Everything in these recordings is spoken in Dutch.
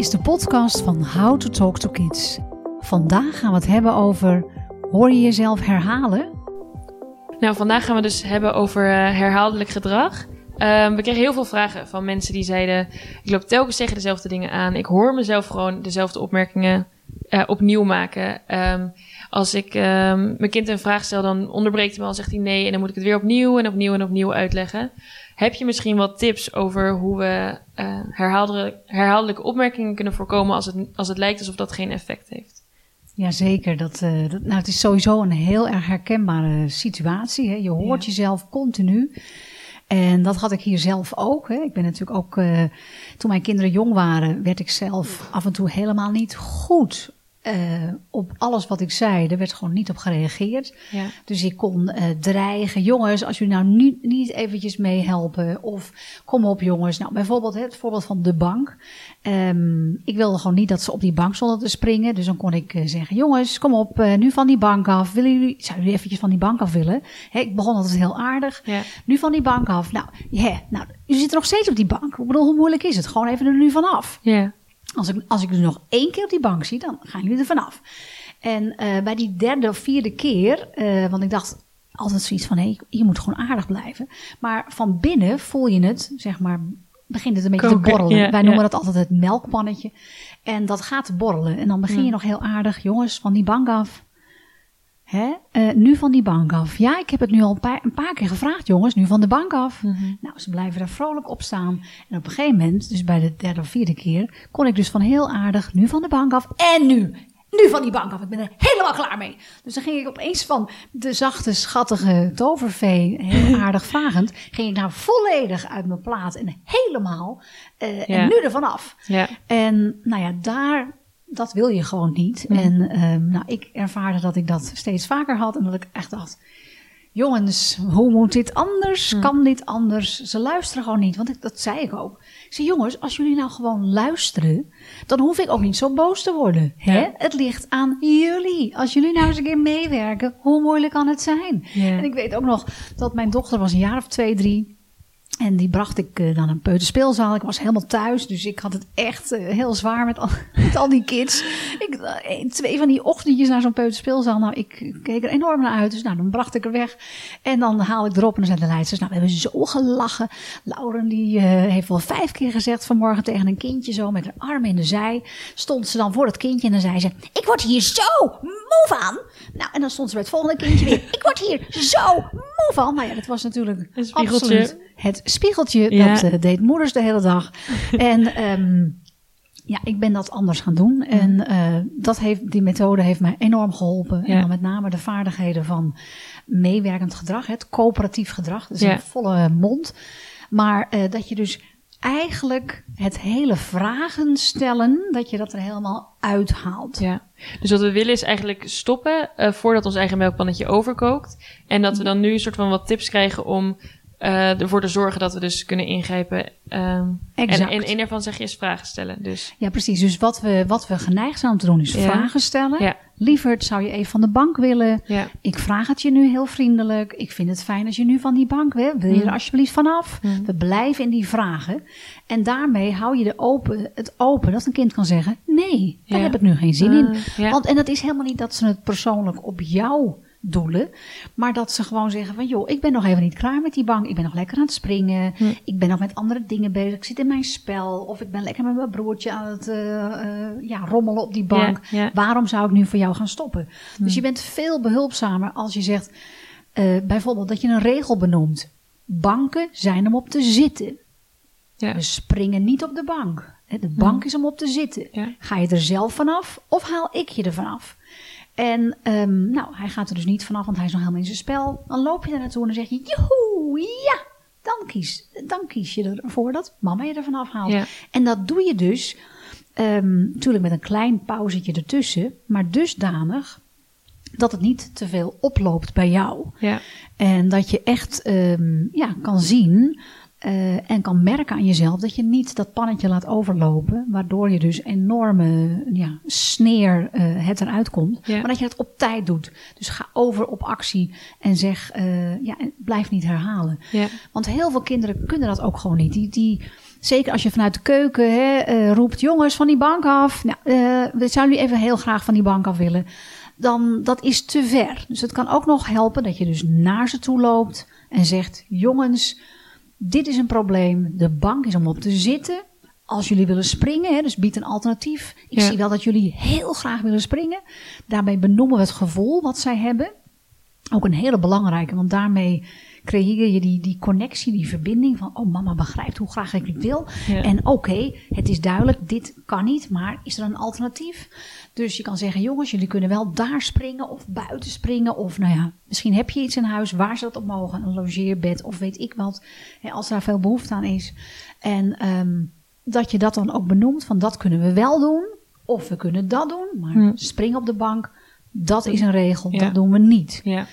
is de podcast van How to Talk to Kids. Vandaag gaan we het hebben over hoor je jezelf herhalen? Nou, vandaag gaan we dus hebben over uh, herhaaldelijk gedrag. Um, we kregen heel veel vragen van mensen die zeiden: Ik loop telkens tegen dezelfde dingen aan. Ik hoor mezelf gewoon dezelfde opmerkingen uh, opnieuw maken. Um, als ik um, mijn kind een vraag stel, dan onderbreekt hij me al, zegt hij nee. En dan moet ik het weer opnieuw en opnieuw en opnieuw uitleggen. Heb je misschien wat tips over hoe we uh, herhaaldelijke opmerkingen kunnen voorkomen als het, als het lijkt alsof dat geen effect heeft? Jazeker, dat, uh, dat, nou, het is sowieso een heel erg herkenbare situatie. Hè? Je hoort ja. jezelf continu. En dat had ik hier zelf ook. Hè. Ik ben natuurlijk ook, uh, toen mijn kinderen jong waren, werd ik zelf af en toe helemaal niet goed uh, op alles wat ik zei. Er werd gewoon niet op gereageerd. Ja. Dus ik kon uh, dreigen. Jongens, als jullie nou nu niet eventjes meehelpen. Of kom op jongens. Nou, bijvoorbeeld het voorbeeld van de bank. Um, ik wilde gewoon niet dat ze op die bank stonden te springen. Dus dan kon ik uh, zeggen, jongens, kom op, nu van die bank af. Willen jullie, zouden jullie eventjes van die bank af willen? He, ik begon altijd heel aardig. Ja. Nu van die bank af. Nou, yeah, nou, u zit nog steeds op die bank. Ik bedoel, hoe moeilijk is het? Gewoon even er nu vanaf. Ja. Als ik, als ik dus nog één keer op die bank zie, dan gaan jullie er vanaf. En uh, bij die derde of vierde keer, uh, want ik dacht altijd zoiets van, hé, hey, je moet gewoon aardig blijven. Maar van binnen voel je het, zeg maar, begint het een beetje Koken, te borrelen. Ja, Wij noemen ja. dat altijd het melkpannetje. En dat gaat borrelen. En dan begin je ja. nog heel aardig, jongens, van die bank af. Hè? Uh, nu van die bank af. Ja, ik heb het nu al een paar, een paar keer gevraagd, jongens. Nu van de bank af. Mm -hmm. Nou, ze blijven daar vrolijk op staan. En op een gegeven moment, dus bij de derde of vierde keer, kon ik dus van heel aardig, nu van de bank af. En nu! Nu van die bank af. Ik ben er helemaal klaar mee. Dus dan ging ik opeens van de zachte, schattige tovervee, heel aardig vragend, ging ik nou volledig uit mijn plaat en helemaal uh, ja. en nu er vanaf. Ja. En nou ja, daar dat wil je gewoon niet. Mm. En um, nou, ik ervaarde dat ik dat steeds vaker had. En dat ik echt dacht, jongens, hoe moet dit anders? Mm. Kan dit anders? Ze luisteren gewoon niet, want ik, dat zei ik ook. Ik zei, jongens, als jullie nou gewoon luisteren, dan hoef ik ook niet zo boos te worden. Ja. Hè? Het ligt aan jullie. Als jullie nou eens een keer meewerken, hoe moeilijk kan het zijn? Ja. En ik weet ook nog dat mijn dochter was een jaar of twee, drie. En die bracht ik uh, dan een peuterspeelzaal. Ik was helemaal thuis, dus ik had het echt uh, heel zwaar met al, die kids. Ik, uh, twee van die ochtendjes naar zo'n peuterspeelzaal. Nou, ik keek er enorm naar uit. Dus nou, dan bracht ik er weg. En dan haal ik erop en dan zijn de leidsters. Nou, we hebben zo gelachen. Lauren die heeft wel vijf keer gezegd vanmorgen tegen een kindje zo met haar arm in de zij. Stond ze dan voor dat kindje en dan zei ze, ik word hier zo moe van. Nou, en dan stond ze bij het volgende kindje weer. Ik word hier zo moe van. Nou ja, dat was natuurlijk. Absoluut het spiegeltje. Ja. Dat uh, deed moeders de hele dag. en um, ja, ik ben dat anders gaan doen. Ja. En uh, dat heeft, die methode heeft mij enorm geholpen. Ja. En dan met name de vaardigheden van meewerkend gedrag. Het coöperatief gedrag. Dus een volle mond. Maar uh, dat je dus eigenlijk het hele vragen stellen, dat je dat er helemaal uithaalt. Ja. Dus wat we willen is eigenlijk stoppen uh, voordat ons eigen melkpannetje overkookt. En dat we dan nu een soort van wat tips krijgen om uh, ervoor te zorgen dat we dus kunnen ingrijpen. Um, exact. En, en een daarvan zeg je is vragen stellen. Dus. Ja, precies. Dus wat we, wat we geneigd zijn om te doen is ja. vragen stellen. Ja. Lieverd, zou je even van de bank willen? Ja. Ik vraag het je nu heel vriendelijk. Ik vind het fijn als je nu van die bank wil. Wil je er alsjeblieft vanaf? Mm. We blijven in die vragen. En daarmee hou je de open, het open dat een kind kan zeggen: nee, daar ja. heb ik nu geen zin Uh, in. ja. Want, en dat is helemaal niet dat ze het persoonlijk op jou doelen. Maar dat ze gewoon zeggen van joh, ik ben nog even niet klaar met die bank. Ik ben nog lekker aan het springen. Hm. Ik ben nog met andere dingen bezig. Ik zit in mijn spel. Of ik ben lekker met mijn broertje aan het uh, uh, ja, rommelen op die bank. Ja, ja. Waarom zou ik nu voor jou gaan stoppen? Hm. Dus je bent veel behulpzamer als je zegt uh, bijvoorbeeld dat je een regel benoemt. Banken zijn om op te zitten. Ja. We springen niet op de bank. De bank hm. is om op te zitten. Ja. Ga je er zelf vanaf of haal ik je er vanaf? En um, nou, hij gaat er dus niet vanaf, want hij is nog helemaal in zijn spel. Dan loop je er naartoe en dan zeg je, joehoe, ja, dan kies, dan kies je ervoor dat mama je er vanaf haalt. Ja. En dat doe je dus, um, natuurlijk met een klein pauzetje ertussen, maar dusdanig dat het niet te veel oploopt bij jou. Ja. En dat je echt um, ja, kan zien eh, en kan merken aan jezelf dat je niet dat pannetje laat overlopen, waardoor je dus enorme ja, sneer eh, het eruit komt. Ja. Maar dat je het op tijd doet. Dus ga over op actie en zeg, eh, ja, en blijf niet herhalen. Ja. Want heel veel kinderen kunnen dat ook gewoon niet. Die, die, zeker als je vanuit de keuken hè, roept, jongens, van die bank af. Nou, we zouden jullie even heel graag van die bank af willen. Dan dat is te ver. Dus het kan ook nog helpen dat je dus naar ze toe loopt en zegt, jongens, dit is een probleem. De bank is om op te zitten. Als jullie willen springen, hè, dus bied een alternatief. Ik Ja. zie wel dat jullie heel graag willen springen. Daarbij benoemen we het gevoel wat zij hebben. Ook een hele belangrijke, want daarmee creëer je die, die connectie, die verbinding van, oh mama begrijpt hoe graag ik dit wil. Ja. En oké, het is duidelijk, dit kan niet, maar is er een alternatief? Dus je kan zeggen, jongens, jullie kunnen wel daar springen of buiten springen. Of nou ja, misschien heb je iets in huis waar ze dat op mogen, een logeerbed of weet ik wat. Hè, als daar veel behoefte aan is. En ehm, dat je dat dan ook benoemt, van dat kunnen we wel doen. Of we kunnen dat doen, maar Hm. spring op de bank, dat is een regel, Ja. dat doen we niet. Ja.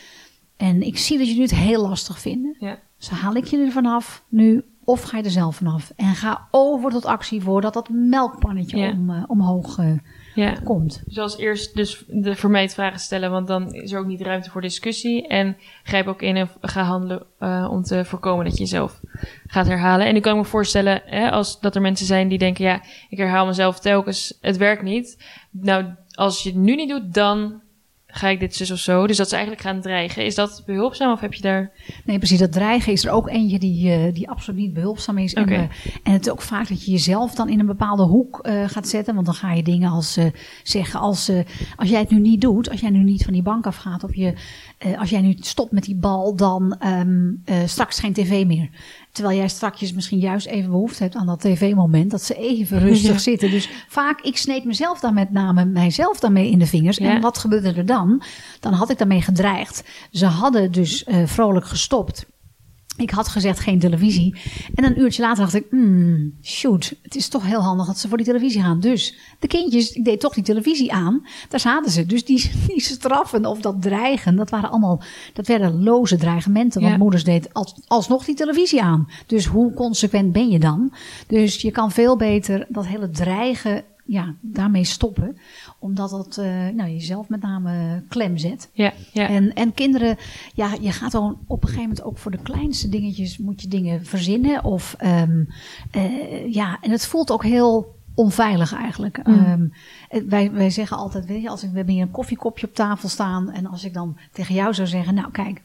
En ik zie dat jullie het heel lastig vinden. Ja. Dus haal ik je er vanaf nu, of ga je er zelf vanaf. En ga over tot actie voordat dat melkpannetje Ja. om, eh, omhoog eh, ja. komt. Dus als eerst dus de vermeidvragen stellen, want dan is er ook niet ruimte voor discussie. En grijp ook in en ga handelen eh, om te voorkomen dat je jezelf gaat herhalen. En ik kan me voorstellen, hè, als dat er mensen zijn die denken, ja, ik herhaal mezelf telkens, het werkt niet. Nou, als je het nu niet doet, dan ga ik dit zus of zo. Dus dat ze eigenlijk gaan dreigen. Is dat behulpzaam of heb je daar... Nee, precies. Dat dreigen is er ook eentje die, eh, die absoluut niet behulpzaam is. En, eh, en het is ook vaak dat je jezelf dan in een bepaalde hoek eh, gaat zetten. Want dan ga je dingen als zeggen als, als jij het nu niet doet, als jij nu niet van die bank afgaat, of je, eh, als jij nu stopt met die bal, dan ehm, eh, straks geen tv meer. Terwijl jij strakjes misschien juist even behoefte hebt aan dat tv-moment, dat ze even rustig Ja. zitten. Dus vaak, ik sneed mezelf dan met name mijzelf daarmee in de vingers. Ja. En wat gebeurde er dan? Dan had ik daarmee gedreigd. Ze hadden dus eh, vrolijk gestopt. Ik had gezegd geen televisie. En een uurtje later dacht ik, hmm, shoot, het is toch heel handig dat ze voor die televisie gaan. Dus de kindjes, ik deed toch die televisie aan. Daar zaten ze. Dus die, die straffen of dat dreigen, dat waren allemaal, dat werden loze dreigementen. Want Ja. moeders deed als, alsnog die televisie aan. Dus hoe consequent ben je dan? Dus je kan veel beter dat hele dreigen, ja, daarmee stoppen. Omdat dat, eh, nou, jezelf met name klem zet. Ja, ja. En, en kinderen, ja, je gaat dan op een gegeven moment ook voor de kleinste dingetjes moet je dingen verzinnen. Of ehm, eh, ja, en het voelt ook heel onveilig eigenlijk. Mm. Ehm, eh, wij, wij zeggen altijd, weet je, als ik, we hebben hier een koffiekopje op tafel staan. En als ik dan tegen jou zou zeggen, nou kijk,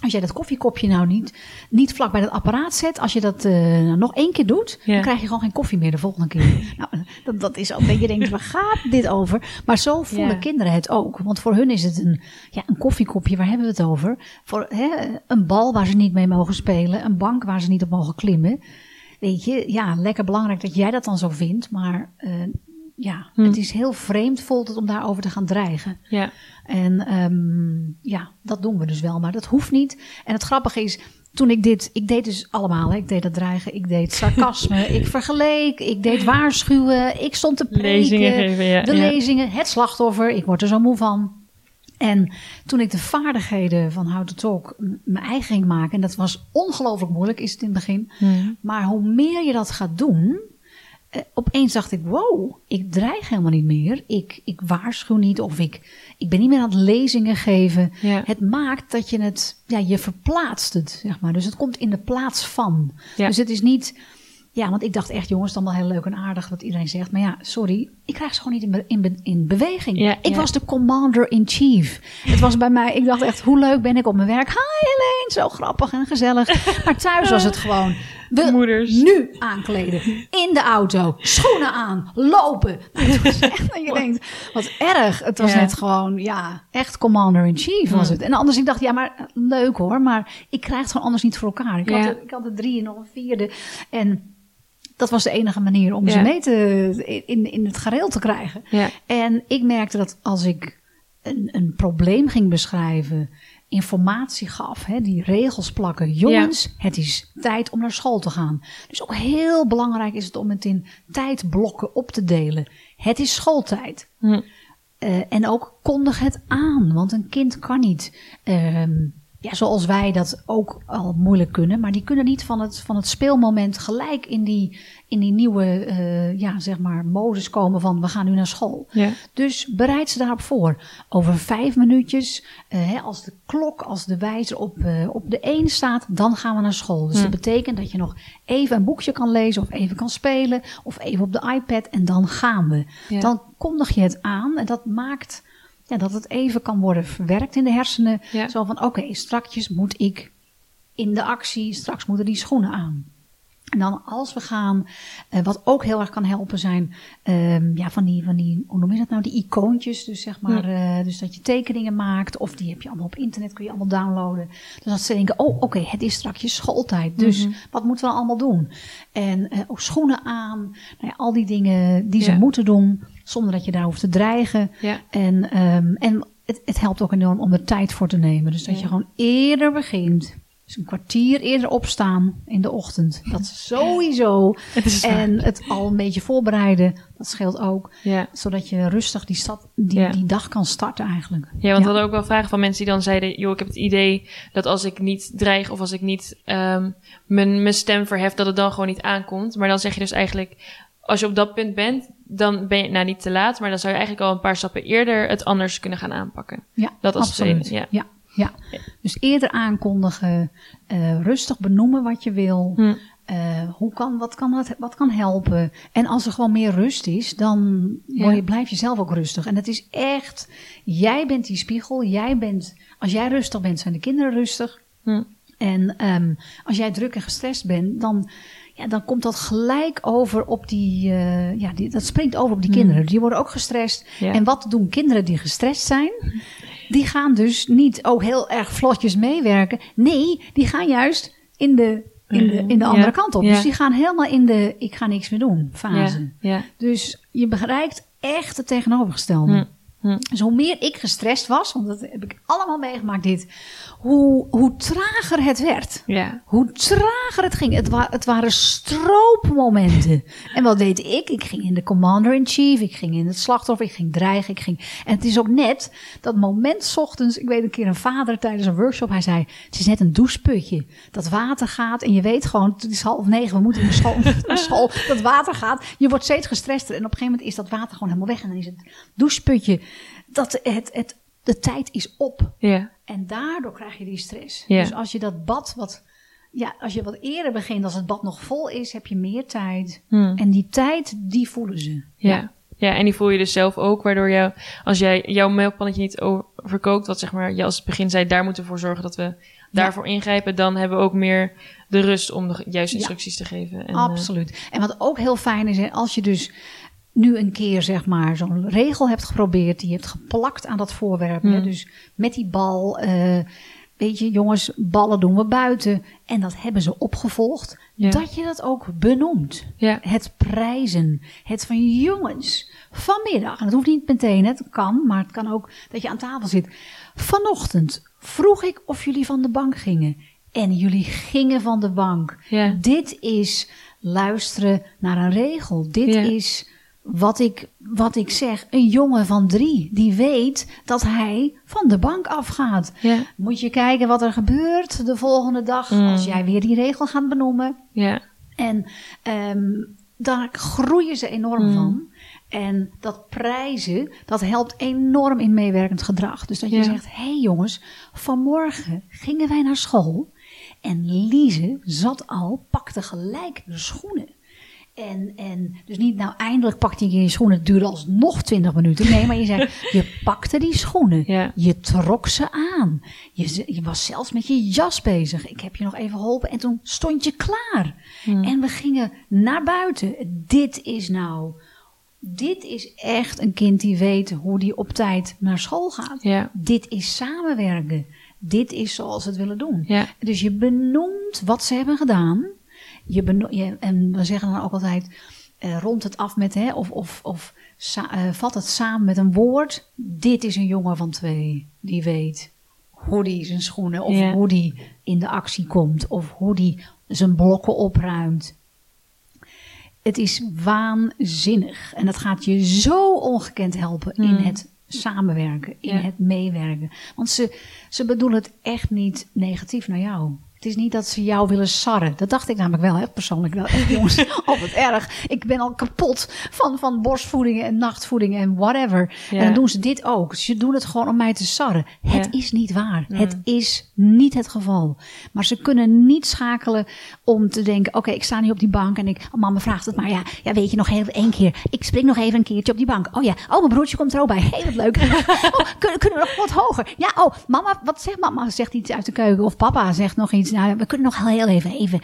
als jij dat koffiekopje nou niet, niet vlak bij het apparaat zet, als je dat eh, nog één keer doet, Ja. dan krijg je gewoon geen koffie meer de volgende keer. nou, dat, dat is ook dat je denkt, waar gaat dit over? Maar zo voelen Ja. kinderen het ook. Want voor hun is het een, ja, een koffiekopje, waar hebben we het over? Voor hè, een bal waar ze niet mee mogen spelen, een bank waar ze niet op mogen klimmen. Weet je, ja, lekker belangrijk dat jij dat dan zo vindt, maar eh, ja, Hm. het is heel vreemd voelt het om daarover te gaan dreigen. ja. En ehm, ja, dat doen we dus wel, maar dat hoeft niet. En het grappige is, toen ik dit, ik deed dus allemaal, hè. ik deed dat dreigen, ik deed sarcasme, ik vergeleek, ik deed waarschuwen, ik stond te preken, Lezingen geven, ja. de ja. lezingen, het slachtoffer, ik word er zo moe van. En toen ik de vaardigheden van How to Talk mijn eigen ging maken, en dat was ongelooflijk moeilijk, is het in het begin. Mhm. Maar hoe meer je dat gaat doen, eh, opeens dacht ik, wow, ik dreig helemaal niet meer. Ik, ik waarschuw niet of ik, ik ben niet meer aan het lezingen geven. Ja. Het maakt dat je het, ja, je verplaatst het, zeg maar. Dus het komt in de plaats van. Ja. Dus het is niet, ja, want ik dacht echt, jongens, dan wel heel leuk en aardig wat iedereen zegt. Maar ja, sorry, ik krijg ze gewoon niet in, be- in, be- in beweging. Ja, ik ja. was de commander-in-chief. Het was bij mij, ik dacht echt, hoe leuk ben ik op mijn werk. Hi Helene, zo grappig en gezellig. Maar thuis was het gewoon, we Moeders. nu aankleden. In de auto, schoenen aan, lopen. Nou, het was echt dat je denkt, wat erg. Het was Ja. net gewoon, ja, echt commander-in-chief was het. En anders, ik dacht, ja, maar leuk hoor, maar ik krijg het gewoon anders niet voor elkaar. Ik, had, er, ik had er drie en nog een vierde. En dat was de enige manier om ze mee te, in, in het gareel te krijgen. Ja. En ik merkte dat als ik een, een probleem ging beschrijven, informatie gaf, hè, die regels plakken. Jongens, het is tijd om naar school te gaan. Dus ook heel belangrijk is het om het in tijdblokken op te delen. Het is schooltijd. Hm. Eh, en ook kondig het aan, want een kind kan niet ehm, ja, zoals wij dat ook al moeilijk kunnen. Maar die kunnen niet van het, van het speelmoment gelijk in die, in die nieuwe, eh, ja, zeg maar, modus komen van we gaan nu naar school. Ja. Dus bereid ze daarop voor. Over vijf minuutjes, eh, hè, als de klok, als de wijzer op, eh, op de 1 staat, dan gaan we naar school. Dus dat betekent dat je nog even een boekje kan lezen of even kan spelen of even op de iPad en dan gaan we. Ja. Dan kondig je het aan en dat maakt ja, dat het even kan worden verwerkt in de hersenen. Ja. Zo van, oké, strakjes moet ik in de actie, straks moeten die schoenen aan. En dan als we gaan, eh, wat ook heel erg kan helpen zijn, ehm, ja, van die, van die, hoe noem je dat nou, die icoontjes. Dus zeg maar, eh, dus dat je tekeningen maakt, of die heb je allemaal op internet, kun je allemaal downloaden. Dus dat ze denken, oh oké, het is straks schooltijd, dus Mhm. wat moeten we allemaal doen? En eh, ook schoenen aan, nou ja, al die dingen die ze Ja. moeten doen, zonder dat je daar hoeft te dreigen. En, ehm, en het, het helpt ook enorm om er tijd voor te nemen. Dus dat je gewoon eerder begint. Dus een kwartier eerder opstaan in de ochtend. Dat is sowieso. Het. En het al een beetje voorbereiden, dat scheelt ook. Ja. Zodat je rustig die, stad, die, Ja. die dag kan starten eigenlijk. Ja, want we hadden ook wel vragen van mensen die dan zeiden: joh, ik heb het idee dat als ik niet dreig of als ik niet ehm, mijn, mijn stem verhef, dat het dan gewoon niet aankomt. Maar dan zeg je dus eigenlijk: als je op dat punt bent, dan ben je nou niet te laat, maar dan zou je eigenlijk al een paar stappen eerder het anders kunnen gaan aanpakken. Ja, Dat als absoluut. tweede, ja. Ja. Dus eerder aankondigen, eh, rustig benoemen wat je wil. Hm. Eh, hoe kan, wat, kan dat, wat kan helpen? En als er gewoon meer rust is, dan Ja. word je, blijf je zelf ook rustig. En het is echt, jij bent die spiegel. Jij bent, als jij rustig bent, zijn de kinderen rustig. Hm. En ehm, als jij druk en gestrest bent, dan, ja, dan komt dat gelijk over op die, eh, ja, die, dat springt over op die kinderen. Die worden ook gestrest. Ja. En wat doen kinderen die gestrest zijn? Die gaan dus niet ook heel erg vlotjes meewerken. Nee, die gaan juist in de, in de, in de Ja. andere kant op. Ja. Dus die gaan helemaal in de ik ga niks meer doen fase. Ja. Dus je bereikt echt het tegenovergestelde. Hm. Dus hoe meer ik gestrest was, want dat heb ik allemaal meegemaakt dit, hoe, hoe trager het werd. Ja. Hoe trager het ging. Het, wa het waren stroopmomenten. En wat deed ik? Ik ging in de commander-in-chief, ik ging in het slachtoffer, ik ging dreigen. Ik ging... En het is ook net dat moment 's ochtends. Ik weet een keer een vader tijdens een workshop, hij zei: Het is net een doucheputje. Dat water gaat en je weet gewoon, het is half negen, we moeten naar school. naar school dat water gaat. Je wordt steeds gestrester en op een gegeven moment is dat water gewoon helemaal weg. En dan is het doucheputje. Dat het, het, de tijd is op. Ja. En daardoor krijg je die stress. Ja. Dus als je dat bad wat, ja, als je wat eerder begint, als het bad nog vol is, heb je meer tijd. Hm. En die tijd, die voelen ze. Ja. ja, en die voel je dus zelf ook, waardoor jou, als jij jouw melkpannetje niet overkookt, wat zeg maar je als het begin zei, daar moeten we voor zorgen dat we daarvoor ingrijpen, dan hebben we ook meer de rust om de juiste Ja. instructies te geven. En, eh, Absoluut. En wat ook heel fijn is, hè, als je dus nu een keer zeg maar zo'n regel hebt geprobeerd, die je hebt geplakt aan dat voorwerp. Hè, Hmm. dus met die bal, eh, weet je, jongens, ballen doen we buiten. En dat hebben ze opgevolgd. Ja. Dat je dat ook benoemt. ja. Het prijzen. Het van jongens, vanmiddag. En dat hoeft niet meteen, hè, het kan, maar het kan ook dat je aan tafel zit. Vanochtend vroeg ik of jullie van de bank gingen. En jullie gingen van de bank. Ja. Dit is luisteren naar een regel. Dit is wat ik, wat ik zeg. Een jongen van drie die weet dat hij van de bank afgaat. Ja. Moet je kijken wat er gebeurt de volgende dag Mm. als jij weer die regel gaat benoemen. Ja. En ehm, daar groeien ze enorm Mm. van. En dat prijzen, dat helpt enorm in meewerkend gedrag. Dus dat je Ja. zegt, hé hey jongens, vanmorgen gingen wij naar school. En Lize zat al, pakte gelijk de schoenen. En, en dus niet, nou eindelijk pakte je je schoenen, het duurde alsnog 20 minuten. Nee, maar je zei, je pakte die schoenen. Ja. Je trok ze aan. Je, je was zelfs met je jas bezig. Ik heb je nog even geholpen en toen stond je klaar. Hmm. En we gingen naar buiten. Dit is nou, dit is echt een kind die weet hoe die op tijd naar school gaat. Ja. Dit is samenwerken. Dit is zoals ze het willen doen. Ja. Dus je benoemt wat ze hebben gedaan. Je beno- je, en we zeggen dan ook altijd, eh, rond het af met, hè, of, of, of eh, vat het samen met een woord. Dit is een jongen van twee, die weet hoe die zijn schoenen, of Ja. hoe die in de actie komt, of hoe die zijn blokken opruimt. Het is waanzinnig. En dat gaat je zo ongekend helpen in Mm. het samenwerken, in Ja. het meewerken. Want ze, ze bedoelen het echt niet negatief naar jou. Het is niet dat ze jou willen sarren. Dat dacht ik namelijk wel, hè, persoonlijk wel. Echt, jongens, oh wat erg. Ik ben al kapot van, van borstvoedingen en nachtvoedingen en whatever. Ja. En dan doen ze dit ook. Ze doen het gewoon om mij te sarren. Het is niet waar. Mm. Het is niet het geval. Maar ze kunnen niet schakelen om te denken... oké, ik sta nu op die bank en ik... Oh, mama vraagt het maar. Ja, ja, weet je, nog even één keer. Ik spring nog even een keertje op die bank. Oh ja, oh, mijn broertje komt er ook bij. Heel wat leuk. oh, kunnen, kunnen we nog wat hoger? Ja, oh, mama, wat zegt mama? Zegt iets uit de keuken. Of papa zegt nog iets. Nou, we kunnen nog heel even, even...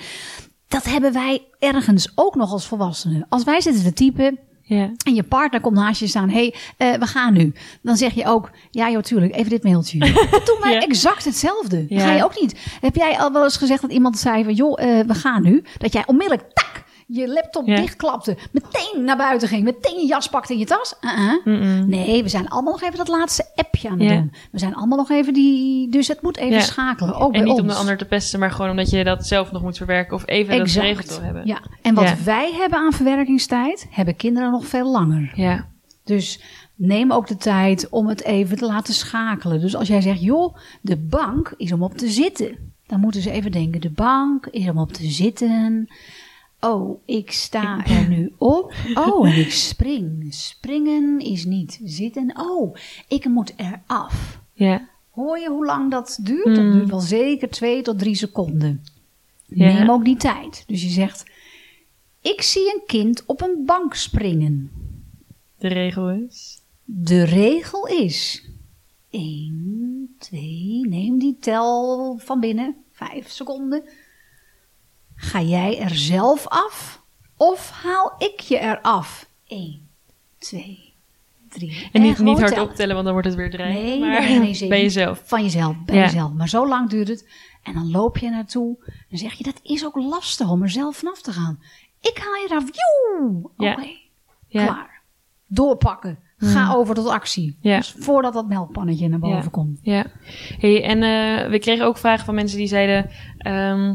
Dat hebben wij ergens ook nog als volwassenen. Als wij zitten te typen... Ja. En je partner komt naast je staan. Hé, hey, eh, we gaan nu. Dan zeg je ook, ja joh, tuurlijk, even dit mailtje. Dat doen wij Ja. exact hetzelfde. Ja. Ga je ook niet. Heb jij al wel eens gezegd dat iemand zei van, joh, eh, we gaan nu. Dat jij onmiddellijk, tak, je laptop Ja. dichtklapte. Meteen naar buiten ging. Meteen je jas pakte in je tas. Uh-uh. Nee, we zijn allemaal nog even dat laatste appje aan het Ja. doen. We zijn allemaal nog even die... Dus het moet even Ja. schakelen, ook En bij niet om de ander te pesten, maar gewoon omdat je dat zelf nog moet verwerken of even dat geregeld wil hebben. Ja. En wat wij hebben aan verwerkingstijd, hebben kinderen nog veel langer. Ja. Dus neem ook de tijd om het even te laten schakelen. Dus als jij zegt, joh, de bank is om op te zitten. Dan moeten ze even denken, de bank is om op te zitten. Oh, ik sta er nu op. Oh, en ik spring. Springen is niet zitten. Oh, ik moet eraf. Ja. Hoor je hoe lang dat duurt? Dat Mm. duurt wel zeker twee tot drie seconden. Ja. Neem ook die tijd. Dus je zegt, ik zie een kind op een bank springen. De regel is. De regel is 1, 2, neem die tel van binnen, 5 seconden. Ga jij er zelf af of haal ik je er af? 1, 2, 3. En niet, niet hard optellen, want dan wordt het weer dreigend. Nee, maar nee, bij jezelf. Van jezelf, bij Ja. jezelf. Maar zo lang duurt het. En dan loop je naartoe. Dan zeg je, dat is ook lastig om er zelf vanaf te gaan. Ik haal je eraf. Oké, Ja. Ja. klaar. Doorpakken. Ga over tot actie. Ja. Dus voordat dat melkpannetje naar boven Ja. komt. Ja. Hey, en eh, we kregen ook vragen van mensen die zeiden... ehm,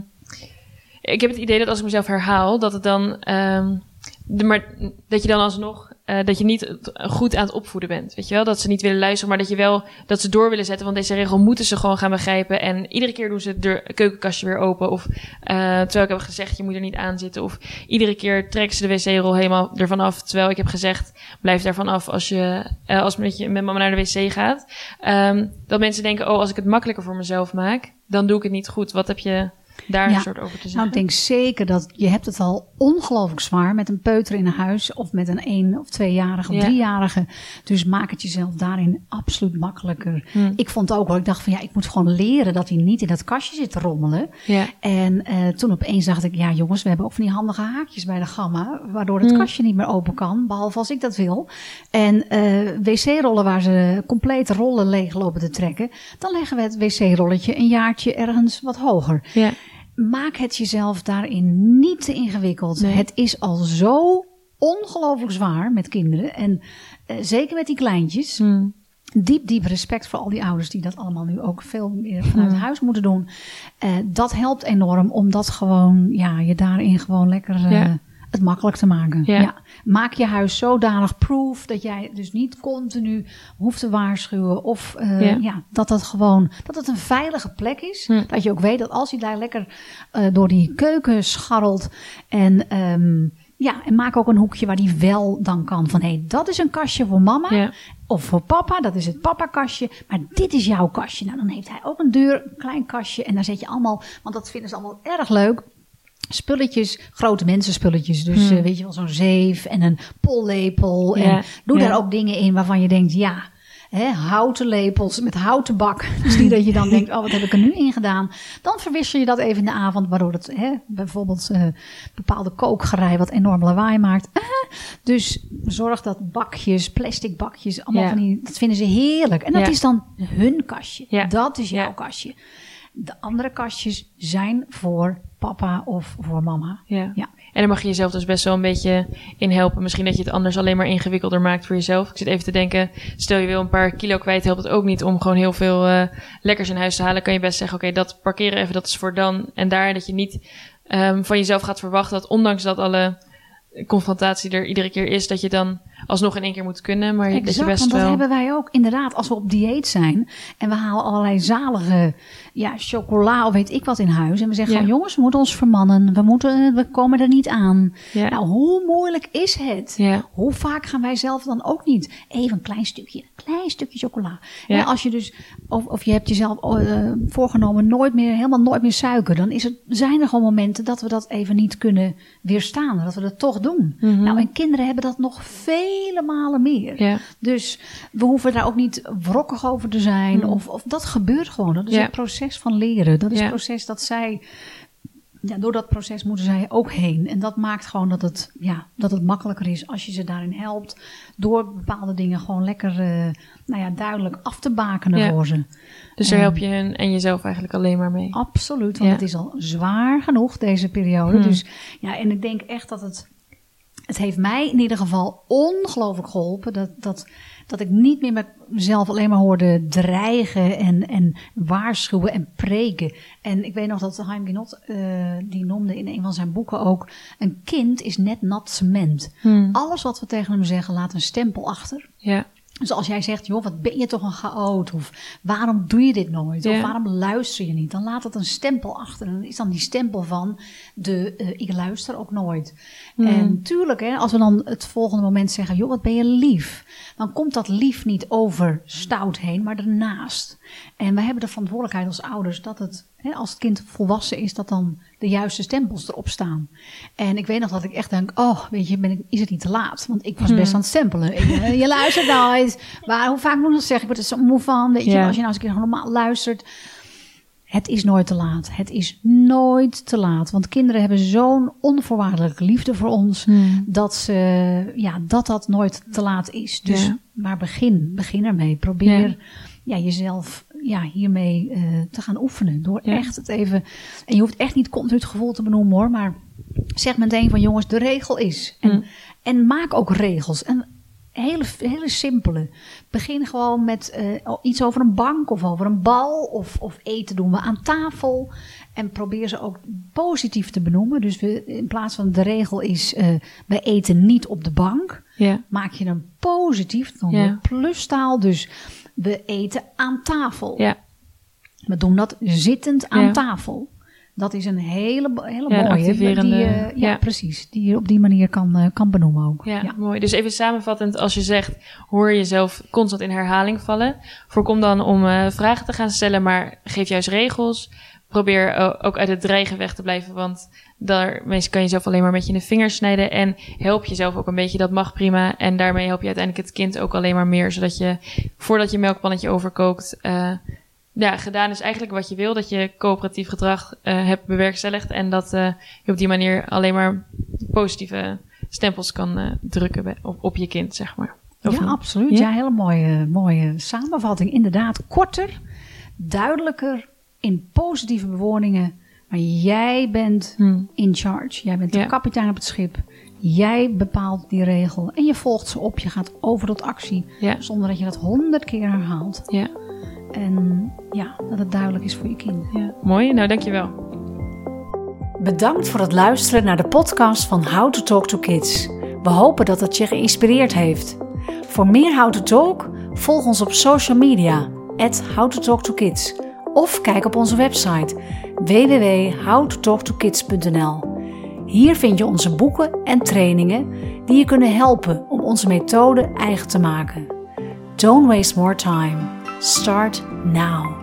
ik heb het idee dat als ik mezelf herhaal, dat het dan... ehm, de, maar dat je dan alsnog... eh, dat je niet goed aan het opvoeden bent. Weet je wel? Dat ze niet willen luisteren, maar dat je wel... Dat ze door willen zetten. Want deze regel moeten ze gewoon gaan begrijpen. En iedere keer doen ze deur, keukenkastje weer open. Of eh, terwijl ik heb gezegd, je moet er niet aan zitten. Of iedere keer trekken ze de wc-rol helemaal ervan af. Terwijl ik heb gezegd, blijf daarvan af als je eh, als met, je, met mama naar de wc gaat. Ehm, dat mensen denken, oh, als ik het makkelijker voor mezelf maak, dan doe ik het niet goed. Wat heb je daar Ja. een soort over te zeggen? Nou, ik denk zeker dat je hebt het al ongelooflijk zwaar met een peuter in een huis of met een één of tweejarige of Ja. driejarige. Dus maak het jezelf daarin absoluut makkelijker. Hm. Ik vond ook wel, ik dacht van ja, ik moet gewoon leren dat hij niet in dat kastje zit te rommelen. Ja, En eh, toen opeens dacht ik, ja jongens, we hebben ook van die handige haakjes bij de gamma, waardoor het Hmm. kastje niet meer open kan, behalve als ik dat wil. En eh, wc-rollen waar ze complete rollen leeg lopen te trekken, dan leggen we het wc-rolletje een jaartje ergens wat hoger. ja, Maak het jezelf daarin niet te ingewikkeld. Nee. Het is al zo ongelooflijk zwaar met kinderen. En eh, zeker met die kleintjes. Hm. Diep, diep respect voor al die ouders die dat allemaal nu ook veel meer vanuit Hmm. huis moeten doen. Eh, dat helpt enorm om dat gewoon, ja, je daarin gewoon lekker eh, Ja. Het makkelijk te maken. Ja. Maak je huis zodanig proof dat jij dus niet continu hoeft te waarschuwen. Of eh, Ja. ja. dat dat gewoon, dat het een veilige plek is. Hm. Dat je ook weet dat als hij daar lekker eh, door die keuken scharrelt en... ehm, ja, en maak ook een hoekje waar die wel dan kan. Van hé, hey, dat is een kastje voor mama. ja, Of voor papa, dat is het papa-kastje. Maar dit is jouw kastje. Nou, dan heeft hij ook een deur, een klein kastje. En daar zet je allemaal, want dat vinden ze allemaal erg leuk. Spulletjes, grote mensenspulletjes. Dus Hmm. eh, weet je wel, zo'n zeef en een pollepel. Ja, En doe ja. daar ook dingen in waarvan je denkt, ja, hè, houten lepels met houten bak. Dus niet dat je dan denkt, oh, wat heb ik er nu in gedaan? Dan verwissel je dat even in de avond, waardoor het hè, bijvoorbeeld eh, bepaalde kookgerei wat enorm lawaai maakt. Eh, dus zorg dat bakjes, plastic bakjes, allemaal Ja. van die, dat vinden ze heerlijk. En dat is dan hun kastje. Ja. Dat is jouw kastje. De andere kastjes zijn voor papa of voor mama. ja. Ja. En daar mag je jezelf dus best wel een beetje in helpen. Misschien dat je het anders alleen maar ingewikkelder maakt voor jezelf. Ik zit even te denken, stel je wil een paar kilo kwijt, helpt het ook niet om gewoon heel veel eh, lekkers in huis te halen. Kan je best zeggen, oké, dat parkeren even, dat is voor dan. En daar dat je niet ehm, van jezelf gaat verwachten dat ondanks dat alle confrontatie er iedere keer is, dat je dan alsnog in één keer moet kunnen. Maar dat je best want dat wel... hebben wij ook. Inderdaad, als we op dieet zijn en we halen allerlei zalige ja, chocola of weet ik wat in huis. En we zeggen Ja. gewoon, jongens, we moeten ons vermannen. We, moeten, we komen er niet aan. Ja. Nou, hoe moeilijk is het? Ja. Hoe vaak gaan wij zelf dan ook niet even een klein stukje, een klein stukje chocola. En als je dus, of, of je hebt jezelf eh, voorgenomen nooit meer, helemaal nooit meer suiker, dan is het, zijn er gewoon momenten dat we dat even niet kunnen weerstaan. Dat we dat toch doen. Mhm. Nou, en kinderen hebben dat nog vele malen meer. Ja. Dus we hoeven daar ook niet wrokkig over te zijn. Hmm. Of, of dat gebeurt gewoon. Dat is Ja. het proces van leren. Dat is het proces dat zij. Ja, door dat proces moeten zij ook heen. En dat maakt gewoon dat het, ja, dat het makkelijker is als je ze daarin helpt. Door bepaalde dingen gewoon lekker eh, nou ja, duidelijk af te bakenen Ja. voor ze. Dus daar help je hun en jezelf eigenlijk alleen maar mee. Absoluut, want Ja. het is al zwaar genoeg deze periode. Hmm. Dus ja, en ik denk echt dat het. Het heeft mij in ieder geval ongelooflijk geholpen. Dat, dat, dat ik niet meer met mezelf alleen maar hoorde dreigen en, en waarschuwen en preken. En ik weet nog dat Haim Genot, eh die noemde in een van zijn boeken ook... een kind is net nat cement. Hmm. Alles wat we tegen hem zeggen laat een stempel achter. Ja. Dus als jij zegt, joh, wat ben je toch een chaot? Of waarom doe je dit nooit? Of Ja. waarom luister je niet? Dan laat het een stempel achter. En dan is dan die stempel van de eh, ik luister ook nooit. Hmm. En tuurlijk, hè, als we dan het volgende moment zeggen, joh, wat ben je lief? Dan komt dat lief niet over stout heen, maar ernaast. En wij hebben de verantwoordelijkheid als ouders dat het, als het kind volwassen is, dat dan de juiste stempels erop staan. En ik weet nog dat ik echt denk, oh, weet je, ben ik, is het niet te laat? Want ik was best aan het stempelen. Ik, eh, je luistert nooit. Maar hoe vaak moet ik nog zeggen? Ik word er zo moe van. Weet je, als je nou eens een keer normaal luistert. Het is nooit te laat. Het is nooit te laat. Want kinderen hebben zo'n onvoorwaardelijke liefde voor ons. Hmm. Dat, ze, ja, dat dat nooit te laat is. Dus, Ja. maar begin. Begin ermee. Probeer Ja. ja. jezelf ja, hiermee eh, te gaan oefenen. Door Ja. echt het even... En je hoeft echt niet continu het gevoel te benoemen hoor. Maar zeg meteen van jongens, de regel is. En, Hmm. en maak ook regels. En hele, hele simpele. Begin gewoon met eh, iets over een bank of over een bal. Of, of eten doen we aan tafel. En probeer ze ook positief te benoemen. Dus we, in plaats van de regel is, eh we eten niet op de bank. Ja. Maak je hem positief. Dan Ja. weer plustaal. Dus we eten aan tafel. Ja. We doen dat zittend aan Ja. tafel. Dat is een hele, hele Ja, mooie. die, eh, ja, precies. Die je op die manier kan, eh, kan benoemen ook. Ja, mooi. Dus even samenvattend, als je zegt, hoor jezelf constant in herhaling vallen. Voorkom dan om eh, vragen te gaan stellen, maar geef juist regels. Probeer ook uit het dreigen weg te blijven, want daarmee kan je zelf alleen maar met je in de vingers snijden. En help jezelf ook een beetje, dat mag prima. En daarmee help je uiteindelijk het kind ook alleen maar meer, zodat je, voordat je melkpannetje overkookt, eh, ja, gedaan is eigenlijk wat je wil. Dat je coöperatief gedrag eh, hebt bewerkstelligd en dat eh, je op die manier alleen maar positieve stempels kan drukken bij- op, op je kind, zeg maar. Of ja, niet? absoluut. Ja? Ja, hele mooie, mooie samenvatting. Inderdaad, korter, duidelijker, in positieve bewoordingen. Maar jij bent Hmm. in charge. Jij bent de Ja. kapitein op het schip. Jij bepaalt die regel. En je volgt ze op. Je gaat over tot actie. Ja. Zonder dat je dat honderd keer herhaalt. Ja, En ja, dat het duidelijk is voor je kind. ja. Mooi, nou dankjewel. Bedankt voor het luisteren naar de podcast van How to Talk to Kids. We hopen dat het je geïnspireerd heeft. Voor meer How to Talk, volg ons op social media, at How to Talk to Kids. Of kijk op onze website www.howtotalktokids.nl. Hier vind je onze boeken en trainingen die je kunnen helpen om onze methode eigen te maken. Don't waste more time. Start now.